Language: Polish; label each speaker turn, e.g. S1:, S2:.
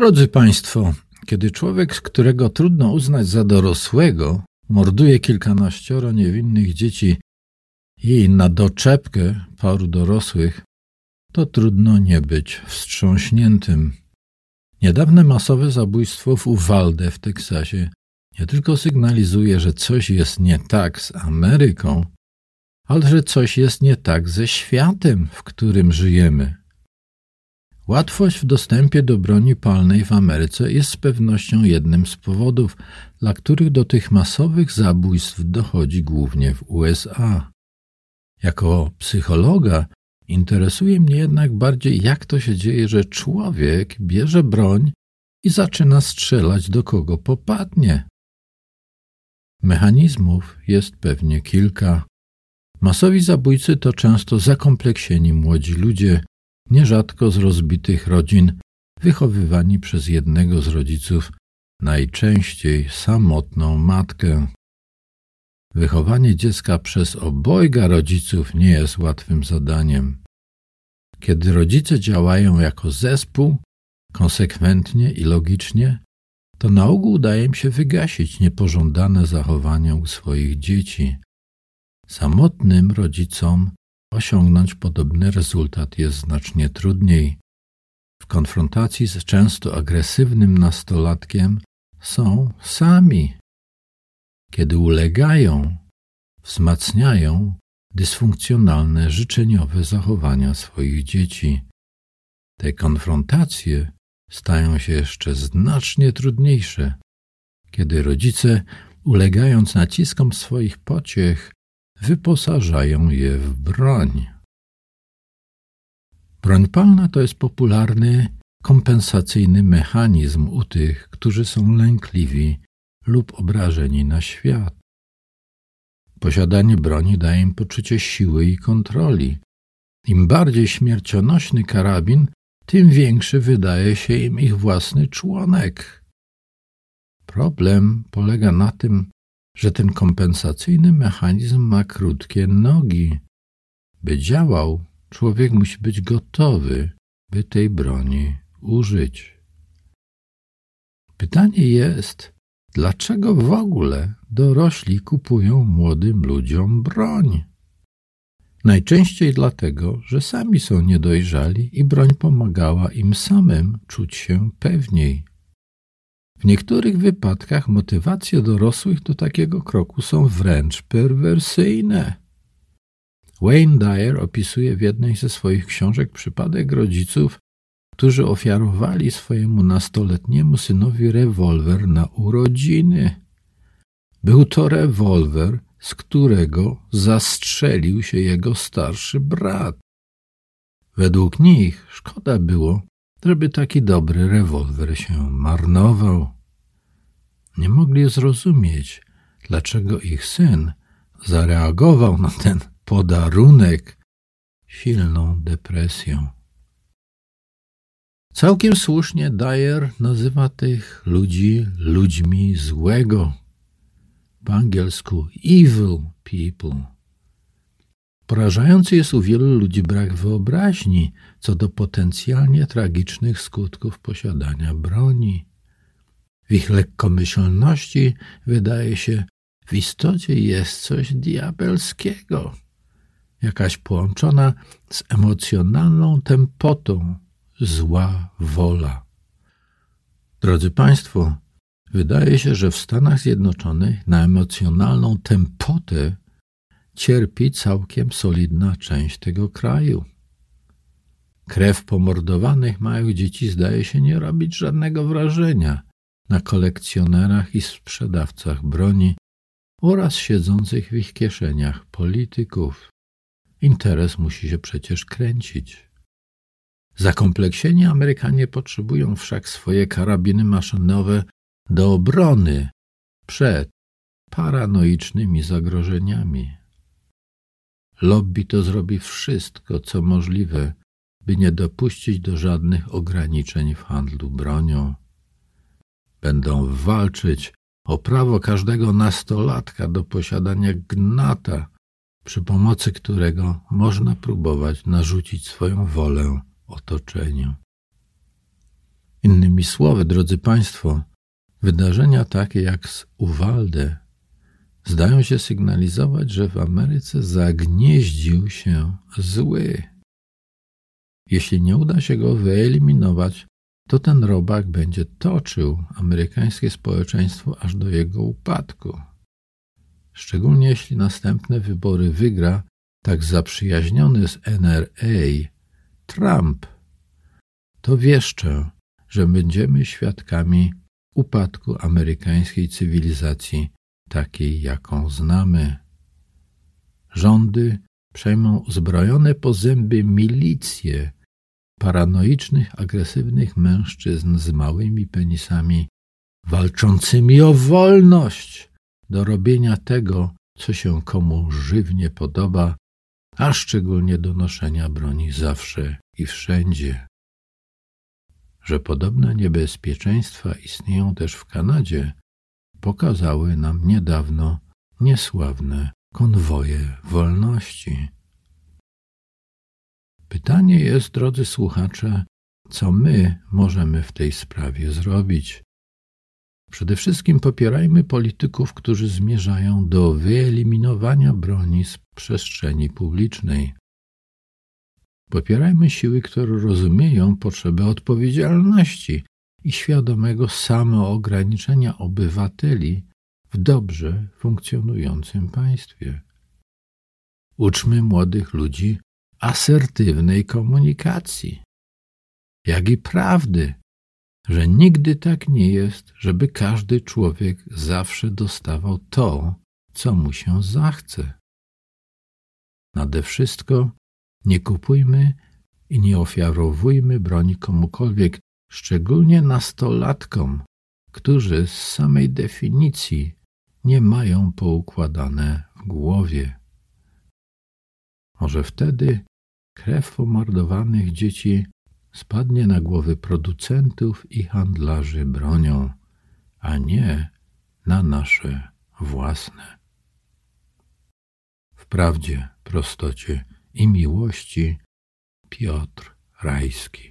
S1: Drodzy Państwo, kiedy człowiek, którego trudno uznać za dorosłego, morduje kilkanaścioro niewinnych dzieci i na doczepkę paru dorosłych, to trudno nie być wstrząśniętym. Niedawne masowe zabójstwo w Uvalde w Teksasie nie tylko sygnalizuje, że coś jest nie tak z Ameryką, ale że coś jest nie tak ze światem, w którym żyjemy. Łatwość w dostępie do broni palnej w Ameryce jest z pewnością jednym z powodów, dla których do tych masowych zabójstw dochodzi głównie w USA. Jako psychologa interesuje mnie jednak bardziej, jak to się dzieje, że człowiek bierze broń i zaczyna strzelać do kogo popadnie. Mechanizmów jest pewnie kilka. Masowi zabójcy to często zakompleksieni młodzi ludzie, nierzadko z rozbitych rodzin, wychowywani przez jednego z rodziców, najczęściej samotną matkę. Wychowanie dziecka przez obojga rodziców nie jest łatwym zadaniem. Kiedy rodzice działają jako zespół, konsekwentnie i logicznie, to na ogół udaje im się wygasić niepożądane zachowania u swoich dzieci. Samotnym rodzicom osiągnąć podobny rezultat jest znacznie trudniej. W konfrontacji z często agresywnym nastolatkiem są sami. Kiedy ulegają, wzmacniają dysfunkcjonalne, życzeniowe zachowania swoich dzieci. Te konfrontacje stają się jeszcze znacznie trudniejsze, kiedy rodzice, ulegając naciskom swoich pociech, wyposażają je w broń. Broń palna to jest popularny, kompensacyjny mechanizm u tych, którzy są lękliwi lub obrażeni na świat. Posiadanie broni daje im poczucie siły i kontroli. Im bardziej śmiercionośny karabin, tym większy wydaje się im ich własny członek. Problem polega na tym, że ten kompensacyjny mechanizm ma krótkie nogi. By działał, człowiek musi być gotowy, by tej broni użyć. Pytanie jest, dlaczego w ogóle dorośli kupują młodym ludziom broń? Najczęściej dlatego, że sami są niedojrzali i broń pomagała im samym czuć się pewniej. W niektórych wypadkach motywacje dorosłych do takiego kroku są wręcz perwersyjne. Wayne Dyer opisuje w jednej ze swoich książek przypadek rodziców, którzy ofiarowali swojemu nastoletniemu synowi rewolwer na urodziny. Był to rewolwer, z którego zastrzelił się jego starszy brat. Według nich szkoda było, żeby taki dobry rewolwer się marnował. Nie mogli zrozumieć, dlaczego ich syn zareagował na ten podarunek silną depresją. Całkiem słusznie Dyer nazywa tych ludzi ludźmi złego. Po angielsku evil people. Porażający jest u wielu ludzi brak wyobraźni co do potencjalnie tragicznych skutków posiadania broni. W ich lekkomyślności wydaje się, w istocie jest coś diabelskiego, jakaś połączona z emocjonalną tempotą zła wola. Drodzy Państwo, wydaje się, że w Stanach Zjednoczonych na emocjonalną tempotę cierpi całkiem solidna część tego kraju. Krew pomordowanych małych dzieci zdaje się nie robić żadnego wrażenia na kolekcjonerach i sprzedawcach broni oraz siedzących w ich kieszeniach polityków. Interes musi się przecież kręcić. Zakompleksieni Amerykanie potrzebują wszak swoje karabiny maszynowe do obrony przed paranoicznymi zagrożeniami. Lobby to zrobi wszystko, co możliwe, by nie dopuścić do żadnych ograniczeń w handlu bronią. Będą walczyć o prawo każdego nastolatka do posiadania gnata, przy pomocy którego można próbować narzucić swoją wolę otoczeniu. Innymi słowy, drodzy Państwo, wydarzenia takie jak z Uwalde zdają się sygnalizować, że w Ameryce zagnieździł się zły. Jeśli nie uda się go wyeliminować, to ten robak będzie toczył amerykańskie społeczeństwo aż do jego upadku. Szczególnie jeśli następne wybory wygra tak zaprzyjaźniony z NRA Trump, to wieszczę, że będziemy świadkami upadku amerykańskiej cywilizacji takiej, jaką znamy. Rządy przejmą uzbrojone po zęby milicje paranoicznych, agresywnych mężczyzn z małymi penisami, walczącymi o wolność do robienia tego, co się komu żywnie podoba, a szczególnie do noszenia broni zawsze i wszędzie. Że podobne niebezpieczeństwa istnieją też w Kanadzie, pokazały nam niedawno niesławne konwoje wolności. Pytanie jest, drodzy słuchacze, co my możemy w tej sprawie zrobić? Przede wszystkim popierajmy polityków, którzy zmierzają do wyeliminowania broni z przestrzeni publicznej. Popierajmy siły, które rozumieją potrzebę odpowiedzialności i świadomego samoograniczenia obywateli w dobrze funkcjonującym państwie. Uczmy młodych ludzi asertywnej komunikacji, jak i prawdy, że nigdy tak nie jest, żeby każdy człowiek zawsze dostawał to, co mu się zachce. Nade wszystko nie kupujmy i nie ofiarowujmy broni komukolwiek, szczególnie nastolatkom, którzy z samej definicji nie mają poukładane w głowie. Może wtedy krew pomordowanych dzieci spadnie na głowy producentów i handlarzy bronią, a nie na nasze własne. W prawdzie, prostocie i miłości Piotr Rajski.